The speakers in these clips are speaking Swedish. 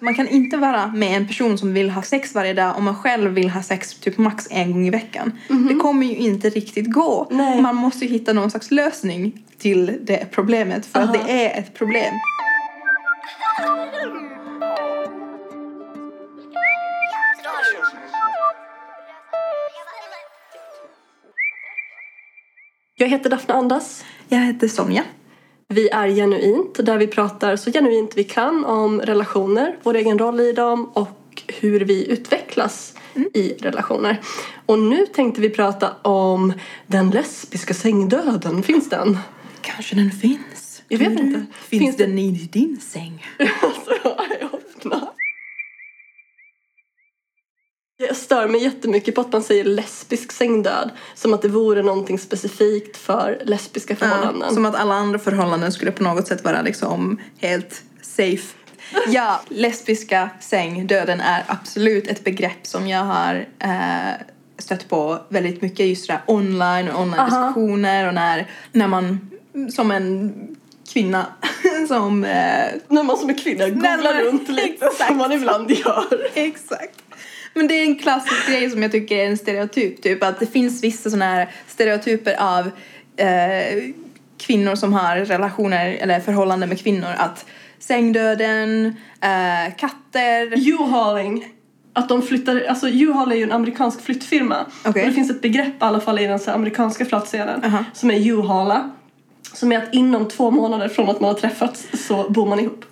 Man kan inte vara med en person som vill ha sex varje dag om man själv vill ha sex typ max en gång i veckan. Det kommer ju inte riktigt gå. Nej. Man måste ju hitta någon slags lösning till det problemet för att Aha. det är ett problem. Jag heter Daphne Andas. Jag heter Sonja. Vi är Genuint, där vi pratar så genuint vi kan om relationer, vår egen roll i dem och hur vi utvecklas i relationer. Och nu tänkte vi prata om den lesbiska sängdöden. Finns den? Kanske den finns. Jag vet inte. Finns, Finns det- den i din säng? Alltså, jag Jag stör mig jättemycket på att man säger lesbisk sängdöd som att det vore någonting specifikt för lesbiska förhållanden. Ja, som att alla andra förhållanden skulle på något sätt vara liksom helt safe. Ja, lesbiska sängdöden är absolut ett begrepp som jag har eh, stött på väldigt mycket just där online och online-diskussioner och när, när man som en kvinna som eh, När man som är kvinna googlar runt lite Exakt. som man ibland gör. Exakt. Men det är en klassisk grej som jag tycker är en stereotyp. Typ att det finns vissa sådana här stereotyper av eh, kvinnor som har relationer eller förhållanden med kvinnor. Att sängdöden, eh, katter. U-hauling. Att de flyttar, alltså U-haul är ju en amerikansk flyttfirma. Okej. Och det finns ett begrepp i alla fall i den så amerikanska flattscenen Aha. som är U-haula. Som är att inom två månader från att man har träffats så bor man ihop.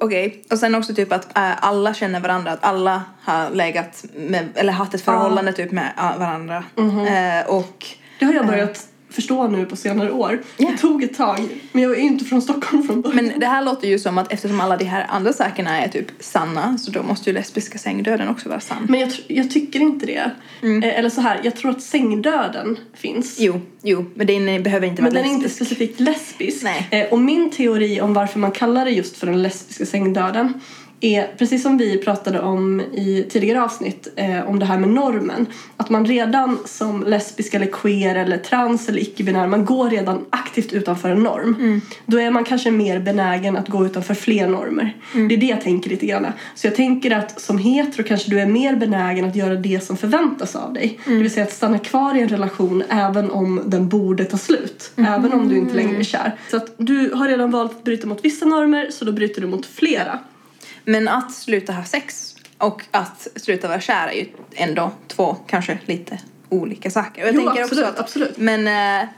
Okej. Och sen också typ att eh, alla känner varandra. Att alla har legat med, eller haft ett förhållande typ med eh, varandra. Eh, och Det har jag börjat förstå nu på senare år. Ja. Det tog ett tag. Men jag är ju inte från Stockholm från början. Men det här låter ju som att eftersom alla de här andra sakerna är typ sanna så då måste ju lesbiska sängdöden också vara sann. Men jag, jag tycker inte det. Eh, eller så här, jag tror att sängdöden finns. Jo, jo, men den behöver inte vara Men den är inte lesbisk. specifikt lesbisk. Nej. Eh, och min teori om varför man kallar det just för den lesbiska sängdöden är, precis som vi pratade om i tidigare avsnitt, eh, om det här med normen. Att man redan som lesbisk eller queer eller trans eller icke-binär, man går redan aktivt utanför en norm. Då är man kanske mer benägen att gå utanför fler normer. Det är det jag tänker lite grann. Så jag tänker att som hetero kanske du är mer benägen att göra det som förväntas av dig. Det vill säga att stanna kvar i en relation även om den borde ta slut. Även om du inte längre är kär. Så att du har redan valt att bryta mot vissa normer så då bryter du mot flera. Men att sluta ha sex och att sluta vara kär är ju ändå två kanske lite olika saker. Jag Jo, tänker absolut, också att, absolut. Men eh,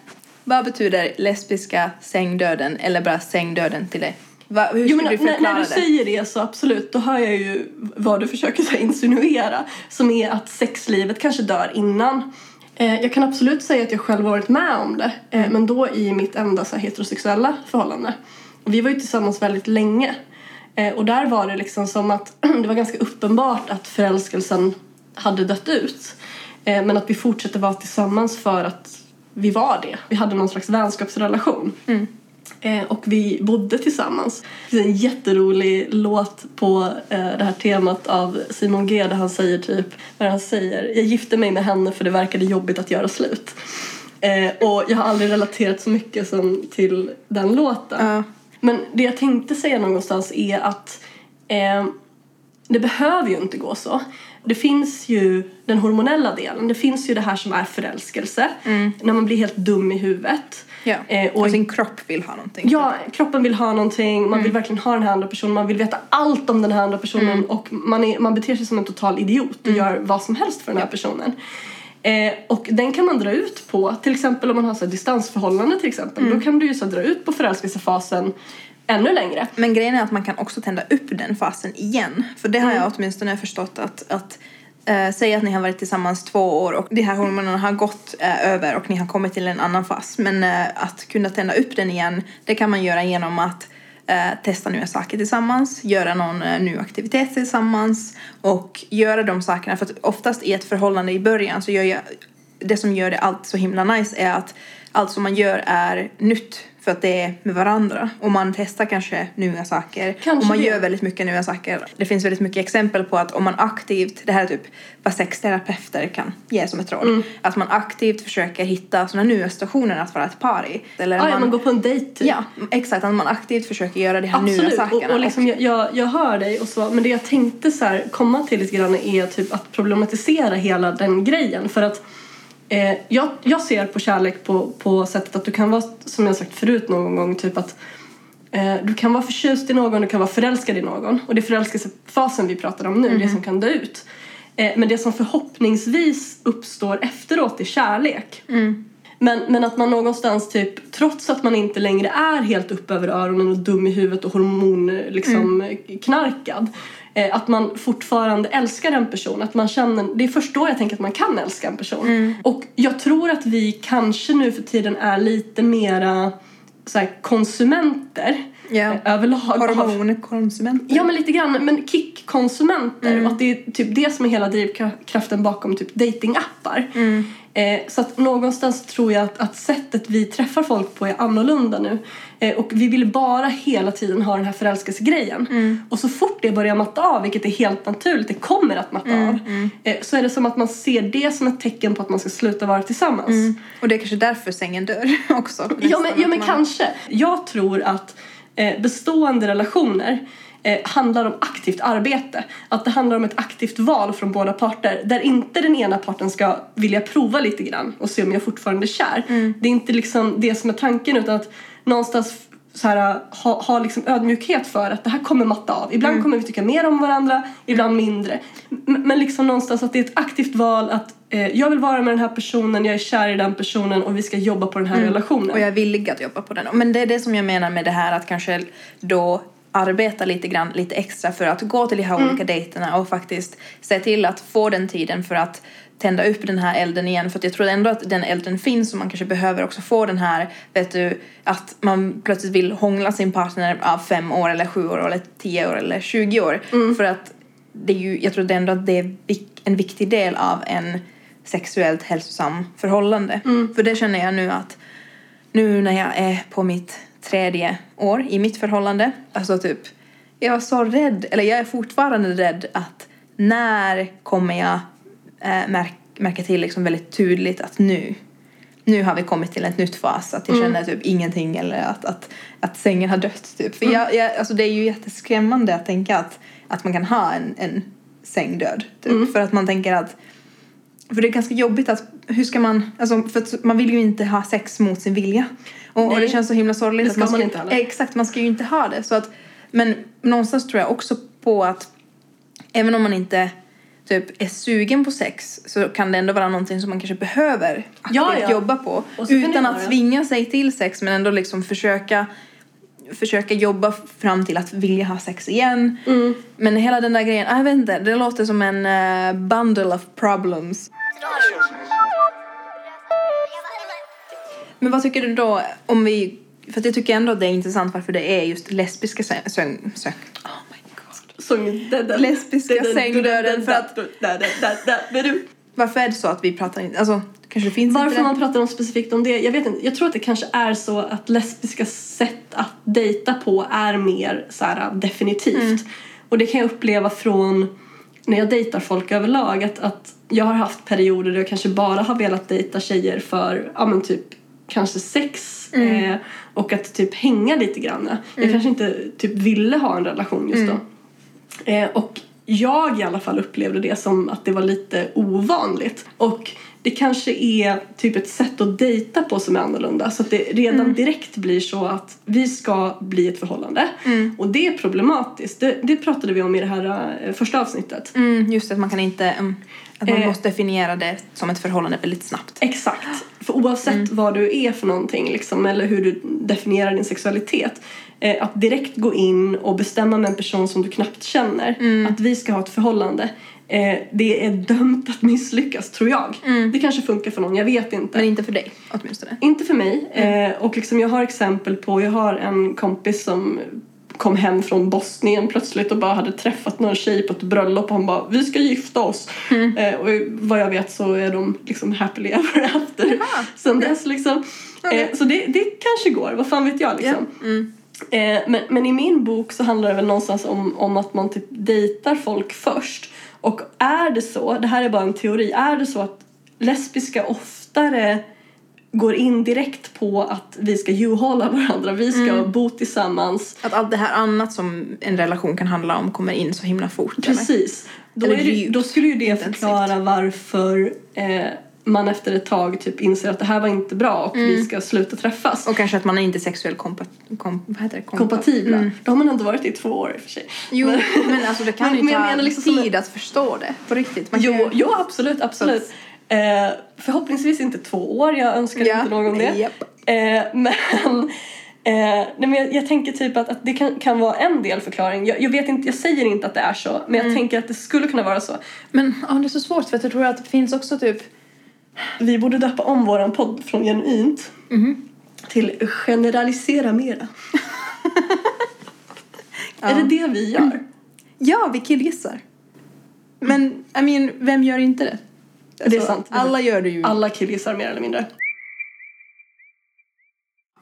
vad betyder lesbiska sängdöden eller bara sängdöden till dig? Va, hur Jo, men du när, när du det? säger det så absolut, då hör jag ju vad du försöker så insinuera. Som är att sexlivet kanske dör innan. Eh, jag kan absolut säga att jag själv varit med om det. Eh, men då i mitt enda så heterosexuella förhållande. Vi var ju tillsammans väldigt länge. Eh, och där var det liksom som att det var ganska uppenbart att förälskelsen hade dött ut. Eh, men att vi fortsatte vara tillsammans för att vi var det. Vi hade någon slags vänskapsrelation. Eh, och vi bodde tillsammans. Det finns en jätterolig låt på det här temat av Simon G där han säger typ, där han säger jag gifte mig med henne för det verkade jobbigt att göra slut. Och jag har aldrig relaterat så mycket som till den låten. Ja. Men det jag tänkte säga någonstans är att eh, det behöver ju inte gå så. Det finns ju den hormonella delen. Det finns ju det här som är förälskelse. När man blir helt dum i huvudet. Ja. Eh, och sin kropp vill ha någonting. Ja, kroppen vill ha någonting, man vill verkligen ha den här andra personen, man vill veta allt om den här andra personen och man, är, man beter sig som en total idiot och gör vad som helst för den här personen. Eh, och den kan man dra ut på, till exempel om man har så distansförhållande till exempel, då kan du ju så dra ut på förälskelsefasen ännu längre. Men grejen är att man kan också tända upp den fasen igen. För det har jag åtminstone förstått att, att eh, säg att ni har varit tillsammans två år och de här hormonerna har gått eh, över och ni har kommit till en annan fas. Men eh, att kunna tända upp den igen, det kan man göra genom att eh, testa nya saker tillsammans, göra någon eh, ny aktivitet tillsammans och göra de sakerna. För att oftast i ett förhållande i början så gör jag det som gör det allt så himla nice är att allt som man gör är nytt för att det är med varandra. Och man testar kanske nya saker. Kanske och man det. gör väldigt mycket nya saker. Det finns väldigt mycket exempel på att om man aktivt, det här är typ vad sexterapeuter kan ge som ett råd. Mm. Att man aktivt försöker hitta sådana nya situationer att vara ett par i. Eller Ah, ja, man går på en dejt typ. Ja, exakt. Att man aktivt försöker göra de här nya Absolut, sakerna. och, och liksom, Och- jag, jag, jag hör dig och så, men det jag tänkte så här, komma till lite grann är typ att problematisera hela den grejen för att eh, jag, jag ser på kärlek på, på sättet att du kan vara, som jag sagt förut någon gång, typ att eh, du kan vara förtjust i någon, du kan vara förälskad i någon och det är förälskelsefasen vi pratar om nu, det som kan dö ut. Eh, men det som förhoppningsvis uppstår efteråt är kärlek. Men, men att man någonstans typ, trots att man inte längre är helt upp över öronen och dum i huvudet och hormon liksom knarkad. Eh, att man fortfarande älskar en person. Att man känner, det är först då jag tänker att man kan älska en person. Och jag tror att vi kanske nu för tiden är lite mera så här, konsumenter eh, överlag. Hormonkonsumenter. Ja men lite grann, men kick-konsumenter och att det är typ det som är hela drivkraften bakom typ datingappar. Eh, så att någonstans tror jag att, att sättet vi träffar folk på är annorlunda nu. Eh, och vi vill bara hela tiden ha den här förälskelsegrejen. Och så fort det börjar matta av, vilket är helt naturligt, det kommer att matta av. Eh, så är det som att man ser det som ett tecken på att man ska sluta vara tillsammans. Och det är kanske därför sängen dör också. Ja men, ja, men man- kanske. Jag tror att eh, bestående relationer eh, handlar om aktivt arbete. Att det handlar om ett aktivt val från båda parter. Där inte den ena parten ska vilja prova lite grann och se om jag fortfarande är kär. Det är inte liksom det som är tanken utan att någonstans så här, ha, ha liksom ödmjukhet för att det här kommer matta av. Ibland kommer vi tycka mer om varandra, ibland mindre. M- Men liksom någonstans att det är ett aktivt val att eh, jag vill vara med den här personen, jag är kär i den personen och vi ska jobba på den här relationen. Och jag är villig att jobba på den. Men det är det som jag menar med det här att kanske då arbeta lite grann, lite extra för att gå till de här olika dejterna och faktiskt se till att få den tiden för att tända upp den här elden igen. För jag tror ändå att den elden finns och man kanske behöver också få den här, vet du, att man plötsligt vill hångla sin partner av fem år eller sju år eller tio år eller 20 år. För att det är ju, jag tror ändå att det är en viktig del av en sexuellt hälsosam förhållande. För det känner jag nu att nu när jag är på mitt tredje år i mitt förhållande, alltså typ, jag var så rädd, eller jag är fortfarande rädd att när kommer jag äh, märk, märka till liksom väldigt tydligt att nu, nu har vi kommit till ett nytt fas, att jag känner typ ingenting eller att, att, att sängen har dött typ. För jag, jag, alltså det är ju jätteskrämmande att tänka att, att man kan ha en, en säng död. Typ. För att man tänker att för det är ganska jobbigt att, hur ska man, alltså för man vill ju inte ha sex mot sin vilja. Och, och det känns så himla sorgligt. Det att ska man ska, inte heller. Exakt, man ska ju inte ha det. Så att, men någonstans tror jag också på att även om man inte typ är sugen på sex så kan det ändå vara någonting som man kanske behöver aktivt Ja, ja. jobba på. Utan att tvinga sig till sex men ändå liksom försöka försöka jobba fram till att vilja ha sex igen. Mm. Men hela den där grejen, ah, jag vet inte, det låter som en eh, bundle of problems. Men vad tycker du då om vi, för att jag tycker ändå att det är intressant varför det är just lesbiska säng, säng. Oh my god. Sång, Lesbiska den, den, sängdöden den, för att-. Varför är det så att vi pratar inte, alltså kanske finns Varför man pratar om specifikt om det, jag vet inte. Jag tror att det kanske är så att lesbiska sätt att dejta på är mer så här, definitivt. Mm. Och det kan jag uppleva från när jag dejtar folk överlag att, att jag har haft perioder där jag kanske bara har velat dejta tjejer för, ja men typ kanske sex Mm. eh, och att typ hänga lite grann. Jag kanske inte typ ville ha en relation just då. Eh, och jag i alla fall upplevde det som att det var lite ovanligt. Och det kanske är typ ett sätt att dejta på som är annorlunda. Så att det redan direkt blir så att vi ska bli ett förhållande. Och det är problematiskt. Det, det pratade vi om i det här eh, första avsnittet. Mm, just att man kan inte, mm, att man Eh. måste definiera det som ett förhållande väldigt snabbt. Exakt. För oavsett vad du är för någonting liksom, eller hur du definierar din sexualitet eh, att direkt gå in och bestämma med en person som du knappt känner att vi ska ha ett förhållande eh, det är dömt att misslyckas tror jag. Det kanske funkar för någon, jag vet inte. Men inte för dig åtminstone. Inte för mig. Eh, och liksom jag har exempel på, jag har en kompis som kom hem från Bosnien plötsligt och bara hade träffat någon tjej på ett bröllop och han bara vi ska gifta oss. Mm. Eh, och vad jag vet så är de liksom happily ever after Jaha, sen dess liksom. Okej. Eh, så det, det kanske går, vad fan vet jag liksom. Mm. Eh, men, men i min bok så handlar det väl någonstans om, om att man typ dejtar folk först. Och är det så, det här är bara en teori, är det så att lesbiska oftare går in direkt på att vi ska juhålla varandra, vi ska Mm. bo tillsammans. Att allt det här annat som en relation kan handla om kommer in så himla fort. eller? Precis. Då, Eller det, då skulle ju det förklara varför eh, man efter ett tag typ inser att det här var inte bra och Mm. vi ska sluta träffas. Och kanske att man är inte sexuellt kompa- kom? Kompa- Kompatibla. Mm. Då har man ändå varit i två år i och för sig. Jo, Men- men alltså det kan Men- ju men ta liksom som tid att förstå det. På riktigt. Man Jo, ju- jo, absolut, absolut. Eh, förhoppningsvis inte två år, jag önskar Ja, inte någon det. japp. Eh, men eh, nej, men jag, jag tänker typ att, att det kan, kan vara en delförklaring. Jag, jag vet inte, jag säger inte att det är så, men jag Mm. tänker att det skulle kunna vara så. Men ja, det är så svårt för att jag tror att det finns också typ Vi borde döpa om våran podd från genuint Mhm. till generalisera mera. Är det det vi gör? Ja, vi killgissar. Men I mean, vem gör inte det? Det är Alltså, sant. Alla gör det ju. Alla killgissar mer eller mindre.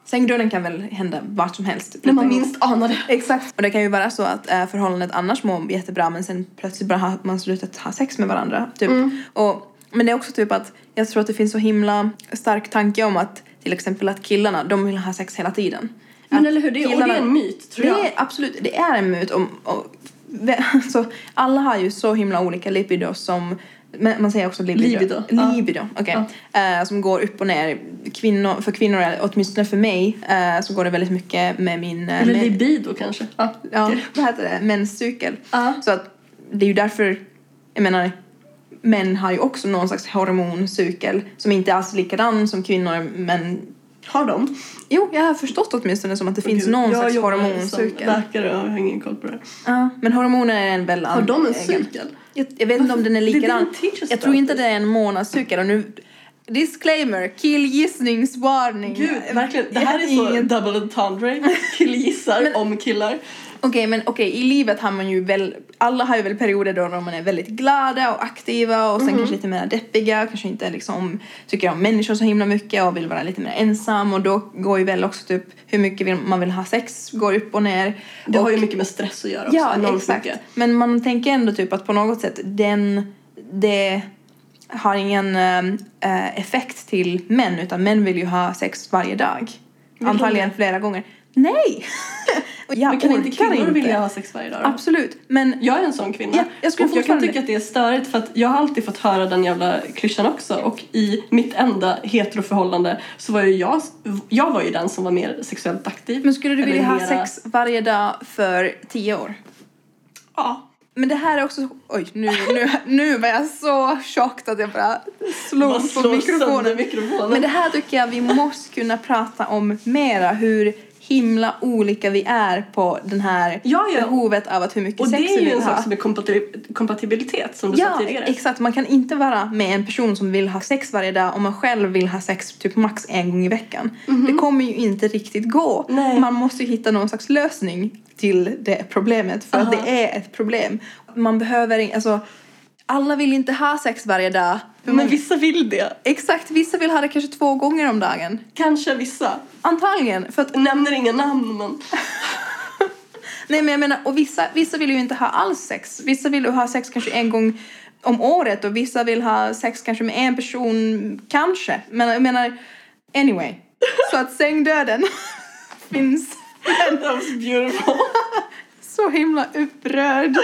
Sängdöden kan väl hända vart som helst. När man minst anar det. Exakt. Och det kan ju vara så att äh, förhållandet annars mår jättebra men sen plötsligt bara har man slutat ha sex med varandra. Typ. Mm. Och, men det är också typ att jag tror att det finns så himla stark tanke om att till exempel att killarna, de vill ha sex hela tiden. Men Att eller hur, det, och det är en myt tror det jag. är absolut, det är en myt om, och, så alla har ju så himla olika libido som men man säger också libido. Libido, ja. Libido, okej. Eh, som går upp och ner. Kvinnor, för kvinnor, åtminstone för mig, eh, så går det väldigt mycket med min... eh, Eller med, libido kanske. Ja. ja, vad heter det? Menscykel. Ja. Så att det är ju därför, jag menar, män har ju också någon slags hormoncykel som inte alls är likadan som kvinnor men Har de? Jo, jag har förstått åtminstone som att det finns någon jag slags hormoncykel. som läkare och har ingen koll på det. Ja, men hormoner är en väl Har de en cykel? Jag, jag vet inte om den är likadan. Jag tror inte det är en månadscykel och nu Disclaimer, killgissningsvarning. Gud, verkligen. Det här är så Ingen- double entendre. Killgissar Men- om killar. Okej, men okej, i livet har man ju väl, alla har ju väl perioder då man är väldigt glada och aktiva och sen Mhm. kanske lite mer deppiga, kanske inte liksom tycker om människor så himla mycket och vill vara lite mer ensam och då går ju väl också typ hur mycket man vill ha sex går upp och ner. Det och, har ju mycket med stress att göra också. Ja, exakt. mycket. Men man tänker ändå typ att på något sätt den, det har ingen eh, effekt till män utan män vill ju ha sex varje dag. Antagligen flera gånger. Nej! Jag Men kan inte kvinnor inte. vilja ha sex varje dag då? Absolut, men Jag är en sån kvinna. Ja, jag skulle och jag kan tycka att det är störigt för att jag har alltid fått höra den jävla klyschan också och i mitt enda heteroförhållande så var ju jag, jag var ju den som var mer sexuellt aktiv. Men skulle du vilja ha mera- sex varje dag för tio år? Ja. Men det här är också... Oj, nu, nu, nu var jag så chockad att jag bara slog på mikrofonen. mikrofonen. Men det här tycker jag vi måste kunna prata om mera. Hur himla olika vi är på den här Ja, ja. behovet av att hur mycket och det sex är vi ju vill en ha. sak som är kompatib- kompatibilitet som du Ja, sa tidigare. exakt. Man kan inte vara med en person som vill ha sex varje dag om man själv vill ha sex typ max en gång i veckan. Det kommer ju inte riktigt gå. Nej. Man måste ju hitta någon slags lösning till det problemet för att Aha. det är ett problem. Man behöver alltså alla vill inte ha sex varje dag. Hur Men många- vissa vill det. Exakt, vissa vill ha det kanske två gånger om dagen. Kanske vissa. Antagligen. För att, Jag nämner inga namn men... nej men jag menar, och vissa, vissa vill ju inte ha alls sex. Vissa vill ju ha sex kanske en gång om året och vissa vill ha sex kanske med en person, kanske. Men jag menar, anyway. Så att sängdöden finns. That was beautiful. Så himla upprörd.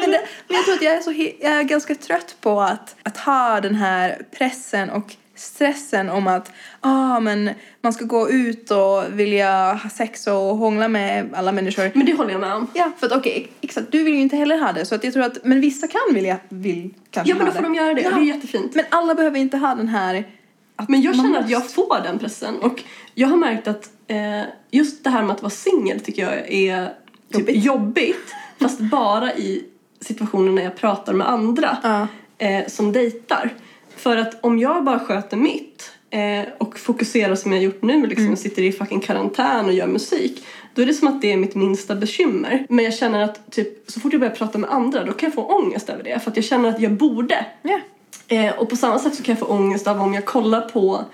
Men, det, men jag tror att jag är, så, jag är ganska trött på att, att ha den här pressen och stressen om att ah, men man ska gå ut och vilja ha sex och hångla med alla människor. Men det håller jag med om. Ja, för att okej, exakt, du vill ju inte heller ha det så att jag tror att, men vissa kan vilja, vill kanske Ja men då får de göra det Ja. det är jättefint. Men alla behöver inte ha den här att Men jag känner att måste. jag får den pressen och jag har märkt att eh, just det här med att vara singel tycker jag är typ Jobbigt. jobbigt. fast bara i situationer när jag pratar med andra Ja. eh, som dejtar. För att om jag bara sköter mitt eh, och fokuserar som jag gjort nu, liksom Mm. sitter i fucking karantän och gör musik. då är det som att det är mitt minsta bekymmer. Men jag känner att typ, så fort jag börjar prata med andra då kan jag få ångest över det. För att jag känner att jag borde. Ja. Eh, och på samma sätt så kan jag få ångest av om jag kollar på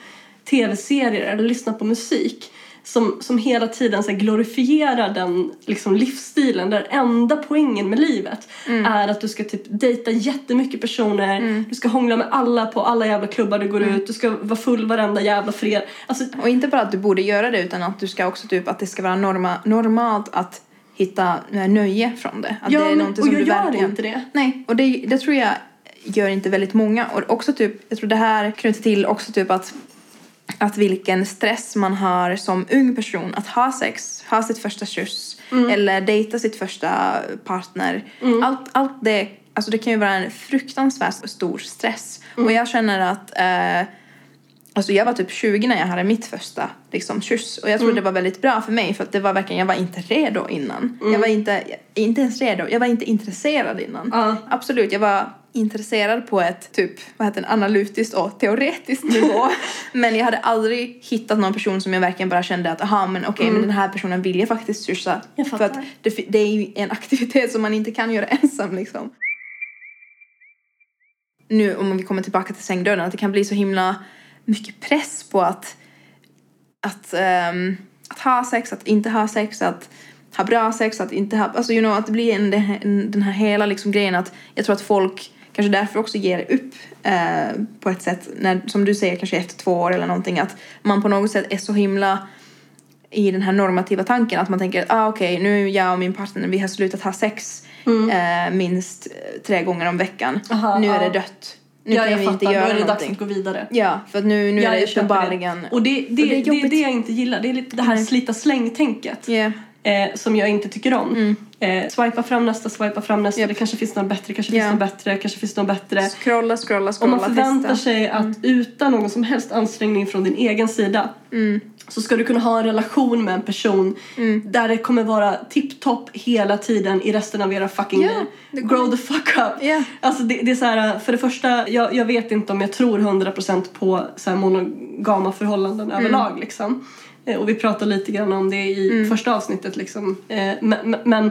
tv-serier eller lyssnar på musik som, som hela tiden så glorifierar den liksom, livsstilen där enda poängen med livet är att du ska typ dejta jättemycket personer, du ska hångla med alla på alla jävla klubbar du går ut, du ska vara full varenda jävla fred. Alltså, Och inte bara att du borde göra det utan att du ska också typ att det ska vara norma, normalt att hitta eh, nöje från det. Att Ja, det är men- och som jag du gör verkligen... inte det. Nej, och det, det tror jag gör inte väldigt många. Och också typ, jag tror det här knyter till också typ att att vilken stress man har som ung person att ha sex, ha sitt första kyss Mm. eller dejta sitt första partner. Allt, allt det, alltså det kan ju vara en fruktansvärt stor stress. Mm. Och jag känner att eh, Alltså jag var typ 20 när jag hade mitt första liksom, kyss och jag tror Mm. det var väldigt bra för mig för att det var verkligen, jag var inte redo innan. Mm. Jag var inte, inte ens redo, jag var inte intresserad innan. Absolut, jag var intresserad på ett typ, vad heter det, analytiskt och teoretiskt nivå. men jag hade aldrig hittat någon person som jag verkligen bara kände att aha men okej men den här personen vill jag faktiskt. Mm. Jag för att det, det är ju en aktivitet som man inte kan göra ensam liksom. Nu om vi kommer tillbaka till sängdörren, att det kan bli så himla mycket press på att att, ehm, att ha sex, att inte ha sex, att ha bra sex, att inte ha... Alltså you know, att det blir en, den här hela liksom grejen att jag tror att folk kanske därför också ger upp eh, på ett sätt, när, som du säger, kanske efter två år eller någonting, att man på något sätt är så himla i den här normativa tanken att man tänker ah, okej nu jag och min partner vi har slutat ha sex eh, minst eh, tre gånger om veckan. Aha, nu är ja. det dött. Nu ja, kan jag vi fattar. inte göra är det dags någonting. att gå vidare. Ja, för att nu, nu Ja, är det uppenbarligen... Och det, det, och det är det, det jag inte gillar. Det är lite det här slita släng-tänket. Yeah. Eh, som jag inte tycker om. Eh, swipa fram nästa, swipa fram nästa. Japp. Det kanske finns någon bättre, kanske Ja. finns någon bättre, kanske finns någon bättre. Scrolla, scrolla, Om scrolla, man förväntar testa. sig att utan någon som helst ansträngning från din egen sida så ska du kunna ha en relation med en person där det kommer vara tipptopp hela tiden i resten av era fucking Ja, liv. Grow the fuck up! Ja. Alltså det, det är så här, för det första, jag, jag vet inte om jag tror 100% på så monogama förhållanden överlag liksom. Eh, Och vi pratade lite grann om det i första avsnittet liksom. Eh, Men, men-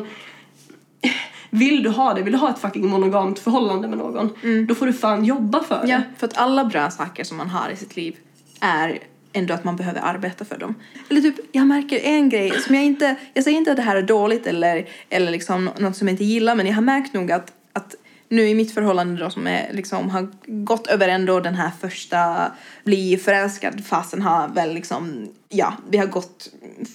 vill du ha det, vill du ha ett fucking monogamt förhållande med någon, då får du fan jobba för Ja, det. för att alla bra saker som man har i sitt liv är ändå att man behöver arbeta för dem. Eller typ, jag märker en grej som jag inte, jag säger inte att det här är dåligt eller, eller liksom något som jag inte gillar men jag har märkt nog att, att nu i mitt förhållande då som är liksom har gått över ändå den här första bli förälskad fasen har väl liksom, ja, vi har gått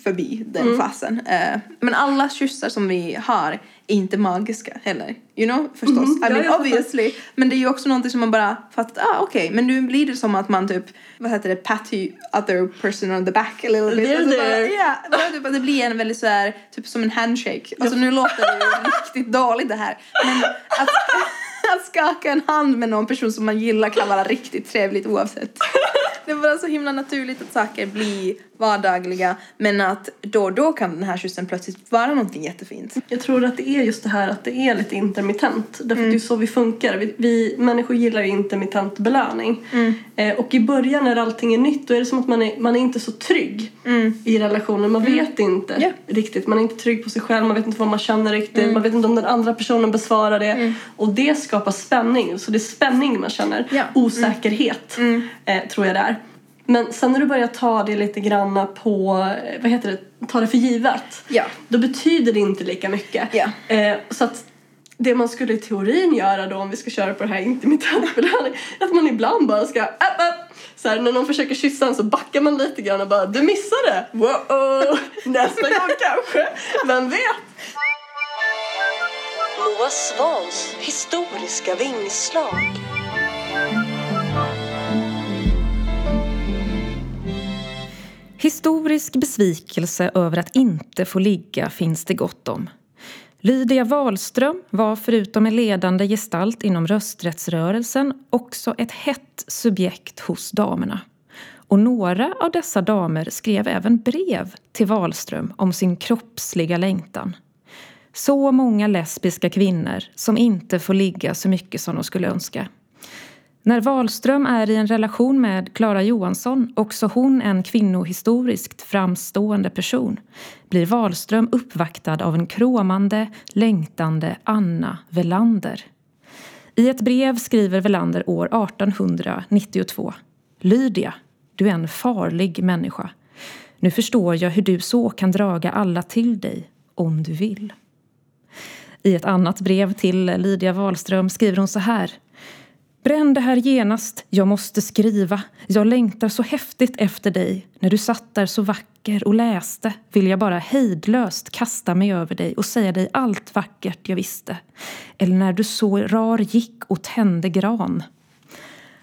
förbi den fasen. Eh, men alla kyssar som vi har inte magiska heller. You know, förstås. Mhm, I mean, obviously. Men det är ju också någonting som man bara fattar, ah okej, men nu blir det som att man typ, vad heter det, pat you other person on the back a little bit. Alltså bara, ja, bara typ det blir en väldigt så här, typ som en handshake. Alltså nu låter det ju riktigt dåligt det här. Men att, att skaka en hand med någon person som man gillar kan vara riktigt trevligt oavsett. Det är bara så himla naturligt att saker blir vardagliga men att då och då kan den här kyssen plötsligt vara någonting jättefint. Jag tror att det är just det här att det är lite intermittent. Därför Mm. det är så vi funkar. Vi, vi människor gillar ju intermittent belöning. Mm. Eh, och i början när allting är nytt då är det som att man är, man är inte så trygg i relationen. Man vet inte Mm. Ja. riktigt. Man är inte trygg på sig själv. Man vet inte vad man känner riktigt. Mm. Man vet inte om den andra personen besvarar det. Och det skapar spänning. Så det är spänning man känner. Ja. Osäkerhet eh, tror jag det är. Men sen när du börjar ta det lite granna på, vad heter det, ta det för givet. Ja. Då betyder det inte lika mycket. Ja. Eh, så att det man skulle i teorin göra då om vi ska köra på det här intermittentbelöning att man ibland bara ska upp, upp. Så här, när någon försöker kyssa en så backar man lite grann och bara du missade! Wow! Nästa gång kanske! Vem vet? Moa Svans historiska vingslag. Historisk besvikelse över att inte få ligga finns det gott om. Lydia Wahlström var förutom en ledande gestalt inom rösträttsrörelsen också ett hett subjekt hos damerna. Och några av dessa damer skrev även brev till Wahlström om sin kroppsliga längtan. Så många lesbiska kvinnor som inte får ligga så mycket som de skulle önska. När Wahlström är i en relation med Klara Johansson, också hon en kvinnohistoriskt framstående person, blir Wahlström uppvaktad av en kråmande, längtande Anna Velander. I ett brev skriver Velander år 1892 Lydia, du är en farlig människa. Nu förstår jag hur du så kan draga alla till dig, om du vill. I ett annat brev till Lydia Wahlström skriver hon så här. Bränn det här genast, jag måste skriva. Jag längtar så häftigt efter dig. När du satt där så vacker och läste vill jag bara hejdlöst kasta mig över dig och säga dig allt vackert jag visste. Eller när du så rar gick och tände gran.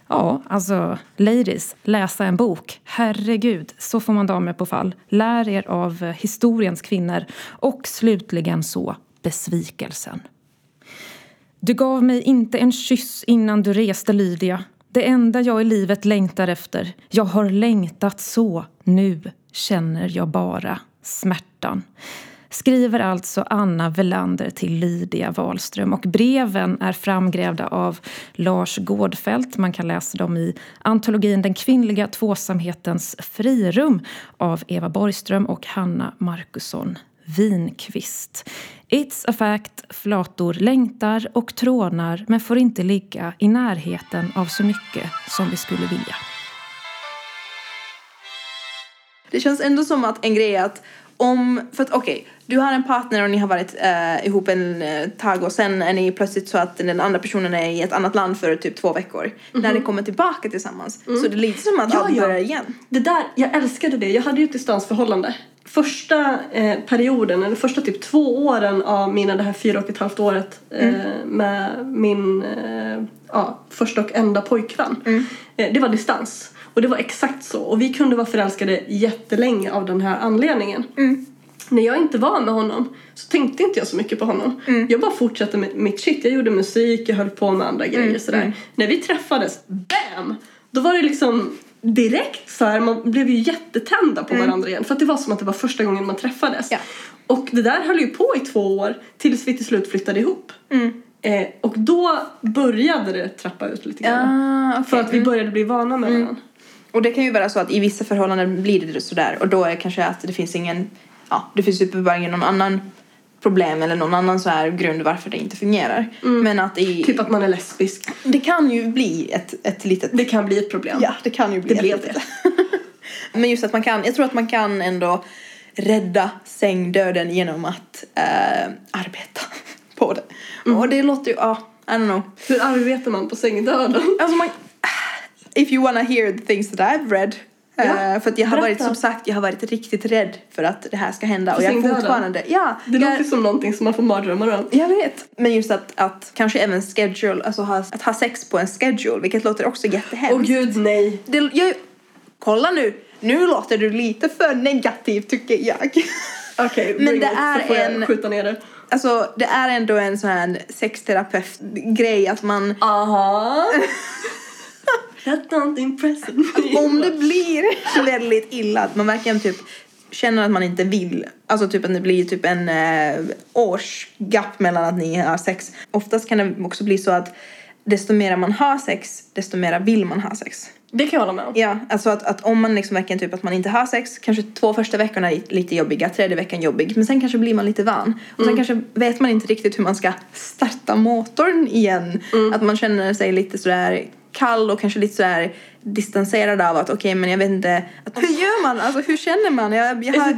Ja, alltså ladies, läsa en bok. Herregud, så får man damer på fall. Lär er av historiens kvinnor. Och slutligen så besvikelsen. Du gav mig inte en kyss innan du reste, Lydia. Det enda jag i livet längtar efter. Jag har längtat så. Nu känner jag bara smärtan. Skriver alltså Anna Velander till Lydia Wahlström och breven är framgrävda av Lars Gårdfält. Man kan läsa dem i antologin Den kvinnliga tvåsamhetens frirum av Eva Borgström och Hanna Markusson Winqvist. It's a fact, flator längtar och trånar men får inte ligga i närheten av så mycket som vi skulle vilja. Det känns ändå som att en grej är att om, för att okej, du har en partner och ni har varit eh, ihop en eh, tag och sen är ni plötsligt så att den andra personen är i ett annat land för typ två veckor. När ni kommer tillbaka tillsammans så det är lite som att Ja, allt ja. börjar igen. Det där, jag älskade det. Jag hade ju ett distansförhållande. Första eh, perioden, eller första typ två åren av mina, det här fyra och ett halvt året eh, med min eh, ja, första och enda pojkvän. Eh, det var distans. Och det var exakt så. Och vi kunde vara förälskade jättelänge av den här anledningen. När jag inte var med honom så tänkte inte jag så mycket på honom. Jag bara fortsatte med mitt shit. Jag gjorde musik, jag höll på med andra grejer sådär. När vi träffades, BAM! Då var det liksom direkt så här, man blev ju jättetända på varandra igen. För att det var som att det var första gången man träffades. Ja. Och det där höll ju på i två år tills vi till slut flyttade ihop. Eh, och då började det trappa ut lite grann. Ah, okej. För att vi började bli vana med varandra. Och det kan ju vara så att i vissa förhållanden blir det sådär och då är det kanske att det finns ingen, ja, det finns uppenbarligen någon annan problem eller någon annan så här grund varför det inte fungerar. Men att i, Typ att man är lesbisk. det kan ju bli ett, ett litet, Det kan bli ett problem. ja det kan ju bli Det ett litet. Men just att man kan, jag tror att man kan ändå rädda sängdöden genom att eh, arbeta på det. Och det låter ju, ja, I don't know. Hur arbetar man på sängdöden? Alltså man, if you wanna hear the things that I've read. Ja, eh, för att jag har varit, berätta. som sagt, jag har varit riktigt rädd för att det här ska hända. För och jag fortfarande, ja. Det jag, låter som någonting som man får mardrömmar om. jag vet. Men just att, att kanske även schedule, alltså ha, att ha sex på en schedule, vilket låter också jättehemskt. Åh gud nej. Det, jag, kolla nu, nu låter du lite för negativ tycker jag. Okej, Men bring det it, är så får jag en- skjuta ner det. Alltså det är ändå en sån här sexterapeut-grej att man Aha. That don't impress me. om det blir väldigt illa, att man verkligen typ känner att man inte vill, alltså typ att det blir typ en eh, årsgap mellan att ni har sex. Oftast kan det också bli så att desto mer man har sex, desto mer vill man ha sex. Det kan jag hålla med om. Ja, alltså att, att om man liksom verkligen typ att man inte har sex, kanske två första veckorna är lite jobbiga, tredje veckan jobbig, men sen kanske blir man lite van. Och sen kanske vet man inte riktigt hur man ska starta motorn igen. Att man känner sig lite sådär kall och kanske lite sådär distanserad av att okej men jag vet inte, att, hur gör man? Alltså hur känner man? Jag, jag har,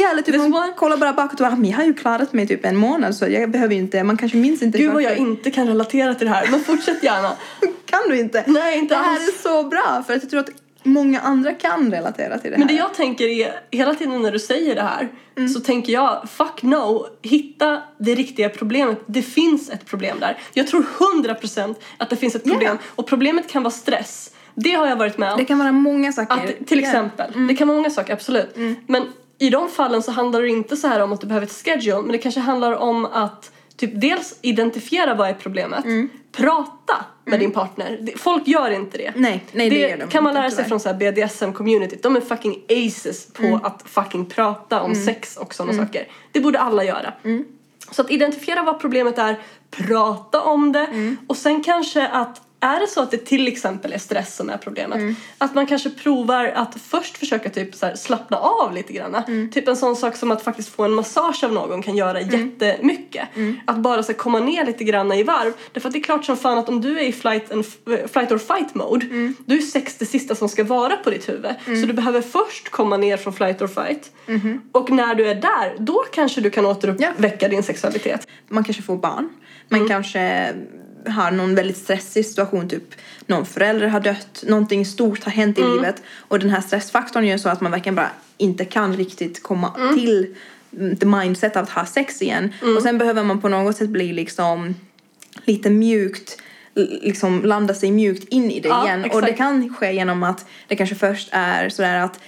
ja eller typ this man kollar bara bakåt och bara, "Ah, jag har ju klarat mig typ en månad så jag behöver ju inte, man kanske minns inte Gud vad jag inte kan relatera till det här. Men fortsätt gärna. Kan du inte? Nej, inte Det här alls. är så bra för att jag tror att många andra kan relatera till det Men här. det jag tänker är, hela tiden när du säger det här Mm. så tänker jag, fuck no, hitta det riktiga problemet. Det finns ett problem där. Jag tror 100% att det finns ett problem. Ja. Och problemet kan vara stress. Det har jag varit med om. Det kan vara många saker. Att, till exempel. Det kan vara många saker, absolut. Men i de fallen så handlar det inte så här om att du behöver ett schedule, men det kanske handlar om att typ dels identifiera vad är problemet, prata med din partner. Det- Folk gör inte det. Nej, nej, det gör de kan man lära sig tyvärr. från så BDSM-communityt. De är fucking aces på att fucking prata om sex och sådana saker. Det borde alla göra. Så att identifiera vad problemet är, prata om det och sen kanske att är det så att det till exempel är stress som är problemet, att man kanske provar att först försöka typ så här slappna av lite grann. Typ en sån sak som att faktiskt få en massage av någon kan göra jättemycket. Att bara så här, komma ner lite grann i varv. Därför att det är klart som fan att om du är i flight, and, flight or fight mode, då är sex det sista som ska vara på ditt huvud. Så du behöver först komma ner från flight or fight. Och när du är där, då kanske du kan återuppväcka din sexualitet. Man kanske får barn. Man kanske har någon väldigt stressig situation, typ någon förälder har dött, någonting stort har hänt i livet och den här stressfaktorn gör så att man verkligen bara inte kan riktigt komma till mm, the mindset av att ha sex igen. Och sen behöver man på något sätt bli liksom lite mjukt liksom landa sig mjukt in i det Ja, igen. Och exakt. det kan ske genom att det kanske först är sådär att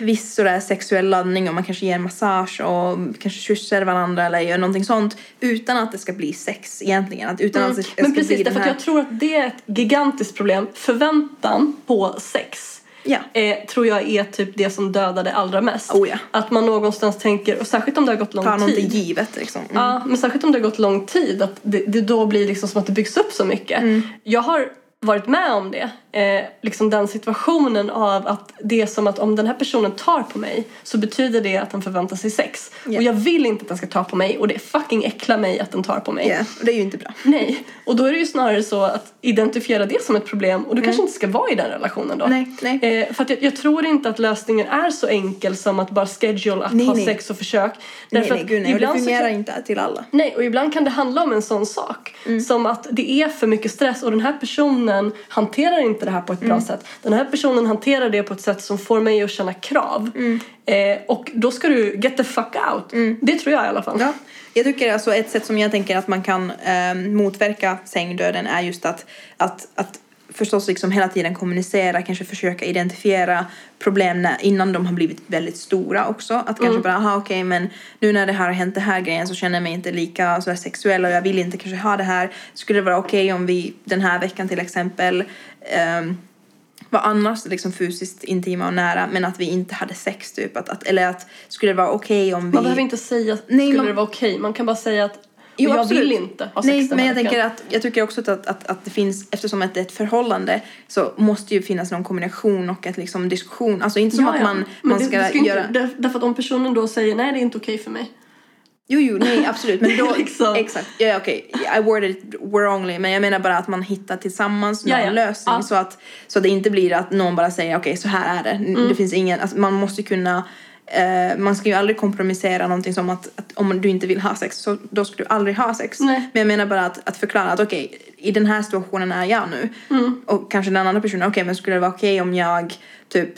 viss sådär sexuell laddning och man kanske ger en massage och kanske kysser varandra eller gör någonting sånt utan att det ska bli sex egentligen. Att, utan att det ska Men precis, därför att här... jag tror att det är ett gigantiskt problem. Förväntan på sex Ja. eh, tror jag är typ det som dödar det allra mest. Oh ja. Att man någonstans tänker, och särskilt om det har gått lång Ta tid. givet liksom. Mm. Ja, men särskilt om det har gått lång tid, att det, det då blir liksom som att det byggs upp så mycket. Mm. Jag har varit med om det, eh, liksom den situationen av att det är som att om den här personen tar på mig så betyder det att den förväntar sig sex. Ja. Och jag vill inte att den ska ta på mig och det fucking äcklar mig att den tar på mig. Ja, och det är ju inte bra. Nej, och då är det ju snarare så att identifiera det som ett problem och du kanske inte ska vara i den relationen då. Mm. Nej, nej. Eh, för att jag, jag tror inte att lösningen är så enkel som att bara schedule att Nej, ha nej. sex och försök. Nej, Därför nej, att gud nej. Och det fungerar kan- inte till alla. Nej, och ibland kan det handla om en sån sak. Mm. Som att det är för mycket stress och den här personen hanterar inte det här på ett Mm. bra sätt. Den här personen hanterar det på ett sätt som får mig att känna krav. Mm. Eh, och då ska du get the fuck out. Det tror jag i alla fall. Ja. Jag tycker alltså ett sätt som jag tänker att man kan eh, motverka sängdöden är just att, att, att förstås liksom hela tiden kommunicera, kanske försöka identifiera problem när, innan de har blivit väldigt stora också. Att kanske bara, aha okej men nu när det här har hänt det här grejen så känner jag mig inte lika så här, sexuell och jag vill inte kanske ha det här. Skulle det vara okej om vi den här veckan till exempel ehm, var annars liksom fysiskt intima och nära men att vi inte hade sex typ. Att, att, eller att skulle det vara okej om vi... Man behöver inte säga Nej, skulle man- det vara okej. Man kan bara säga att Jo, jag absolut. vill inte ha sex Nej, men jag tänker att jag tycker också att, att, att det finns, eftersom att det är ett förhållande så måste ju finnas någon kommunikation och ett liksom diskussion. Alltså inte som Ja, att ja. man, Men man det- ska det ska inte- göra... där- Därför att om personen då säger nej det är inte okej för mig. Jo, jo, nej absolut. Men då, Liksom. exakt. Ja, okej. I worded it wrongly. Men jag menar bara att man hittar tillsammans någon Ja, ja. lösning Ja. så att så att det inte blir att någon bara säger okej så här är det. Mm. Det finns ingen, alltså, man måste kunna eh, man ska ju aldrig kompromissera någonting som att, att om du inte vill ha sex så då ska du aldrig ha sex. Nej. Men jag menar bara att, att förklara att okej, i den här situationen är jag nu. Mm. Och kanske den andra personen, okej men skulle det vara okej om jag typ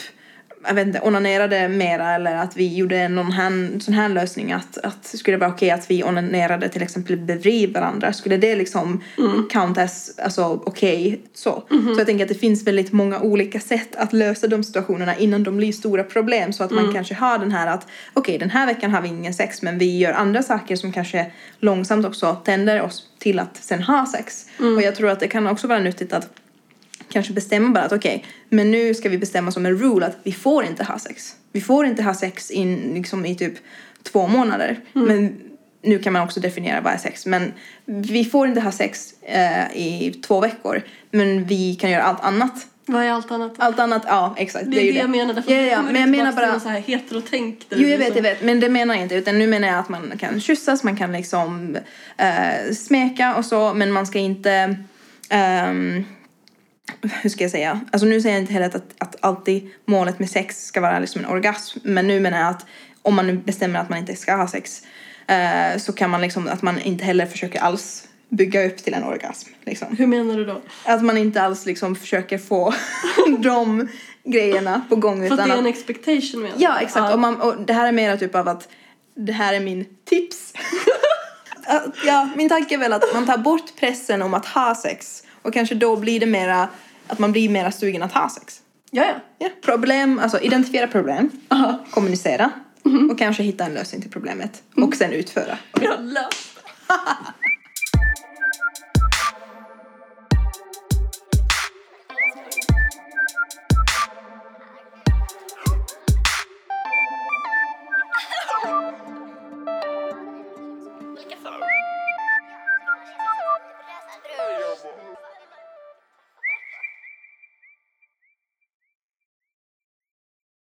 jag vet inte, onanerade mera eller att vi gjorde någon här, sån här lösning att, att skulle det vara okej att vi onanerade till exempel bredvid varandra skulle det liksom Mm. count as alltså okej så. Mm-hmm. Så jag tänker att det finns väldigt många olika sätt att lösa de situationerna innan de blir stora problem så att Mm. man kanske har den här att okej den här veckan har vi ingen sex men vi gör andra saker som kanske långsamt också tänder oss till att sen ha sex. Mm. Och jag tror att det kan också vara nyttigt att kanske bestämma bara att okej, men nu ska vi bestämma som en rule att vi får inte ha sex. Vi får inte ha sex in, liksom, i typ två månader. Men nu kan man också definiera vad är sex. Men vi får inte ha sex eh, i två veckor. Men vi kan göra allt annat. Vad är allt annat? Allt annat, ja exakt. det är ju det jag menar. Därför Ja, ja, ja. Men jag menar bara... så här heterotänk. Jo, det jag vet, så- jag vet. Men det menar jag inte. Utan nu menar jag att man kan kyssas, man kan liksom eh, smeka och så. Men man ska inte... ehm, hur ska jag säga? Alltså nu säger jag inte heller att, att alltid målet med sex ska vara liksom en orgasm. Men nu menar jag att om man nu bestämmer att man inte ska ha sex eh, så kan man liksom att man inte heller försöker alls bygga upp till en orgasm. Liksom. Hur menar du då? Att man inte alls liksom försöker få de grejerna på gång. För att det är en expectation menar? Ja, exakt. Och, man, och det här är mera typ av att det här är min tips. Ja, min tanke är väl att man tar bort pressen om att ha sex och kanske då blir det mera att man blir mera sugen att ha sex. Ja, ja. Ja, problem, alltså identifiera problem, kommunicera och kanske hitta en lösning till problemet och sen utföra. Löst